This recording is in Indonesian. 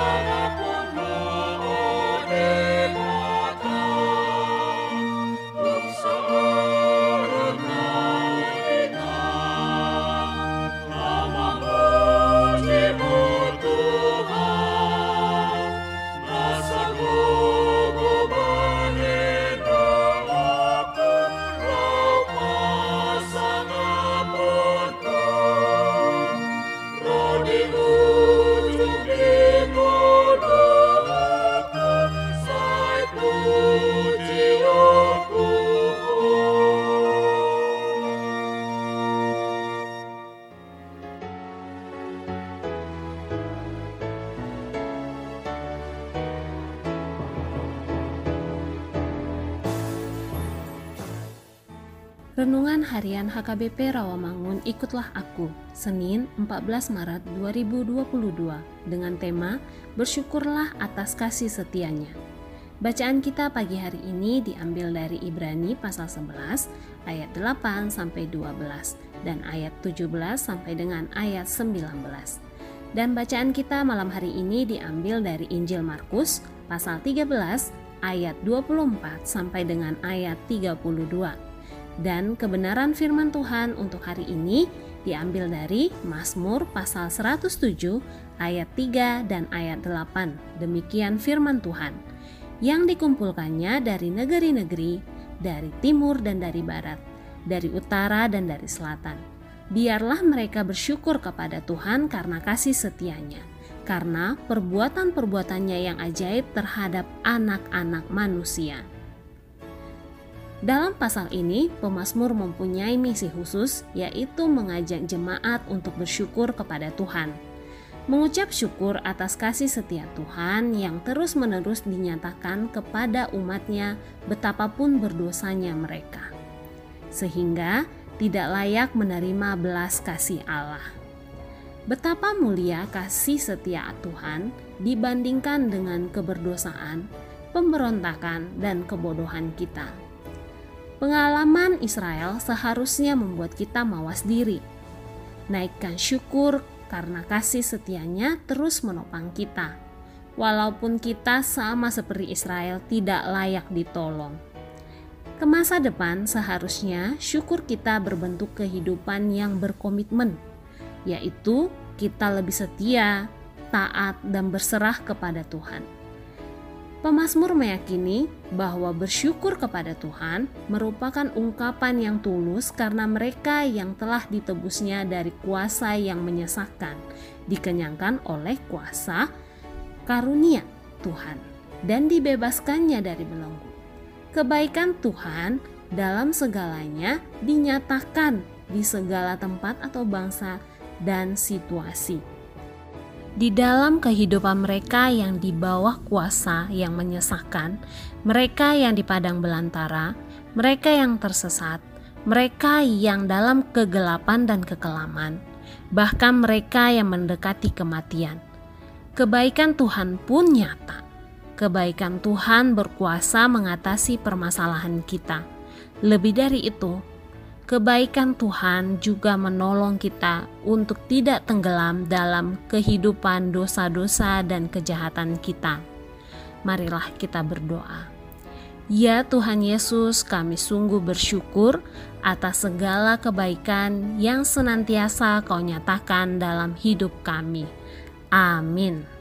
será Renungan Harian HKBP Rawamangun Ikutlah Aku, Senin 14 Maret 2022 dengan tema Bersyukurlah atas kasih setianya. Bacaan kita pagi hari ini diambil dari Ibrani pasal 11 ayat 8 sampai 12 dan ayat 17 sampai dengan ayat 19. Dan bacaan kita malam hari ini diambil dari Injil Markus pasal 13 ayat 24 sampai dengan ayat 32 dan kebenaran firman Tuhan untuk hari ini diambil dari Mazmur pasal 107 ayat 3 dan ayat 8. Demikian firman Tuhan yang dikumpulkannya dari negeri-negeri, dari timur dan dari barat, dari utara dan dari selatan. Biarlah mereka bersyukur kepada Tuhan karena kasih setianya, karena perbuatan-perbuatannya yang ajaib terhadap anak-anak manusia. Dalam pasal ini, pemazmur mempunyai misi khusus, yaitu mengajak jemaat untuk bersyukur kepada Tuhan. Mengucap syukur atas kasih setia Tuhan yang terus-menerus dinyatakan kepada umatnya betapapun berdosanya mereka. Sehingga tidak layak menerima belas kasih Allah. Betapa mulia kasih setia Tuhan dibandingkan dengan keberdosaan, pemberontakan, dan kebodohan kita. Pengalaman Israel seharusnya membuat kita mawas diri. Naikkan syukur karena kasih setianya terus menopang kita. Walaupun kita sama seperti Israel tidak layak ditolong. Ke masa depan seharusnya syukur kita berbentuk kehidupan yang berkomitmen, yaitu kita lebih setia, taat, dan berserah kepada Tuhan. Pemasmur meyakini bahwa bersyukur kepada Tuhan merupakan ungkapan yang tulus karena mereka yang telah ditebusnya dari kuasa yang menyesakkan, dikenyangkan oleh kuasa karunia Tuhan, dan dibebaskannya dari belenggu. Kebaikan Tuhan dalam segalanya dinyatakan di segala tempat atau bangsa dan situasi di dalam kehidupan mereka yang di bawah kuasa yang menyesakkan, mereka yang di padang belantara, mereka yang tersesat, mereka yang dalam kegelapan dan kekelaman, bahkan mereka yang mendekati kematian. Kebaikan Tuhan pun nyata. Kebaikan Tuhan berkuasa mengatasi permasalahan kita. Lebih dari itu, kebaikan Tuhan juga menolong kita untuk tidak tenggelam dalam kehidupan dosa-dosa dan kejahatan kita. Marilah kita berdoa. Ya Tuhan Yesus, kami sungguh bersyukur atas segala kebaikan yang senantiasa Kau nyatakan dalam hidup kami. Amin.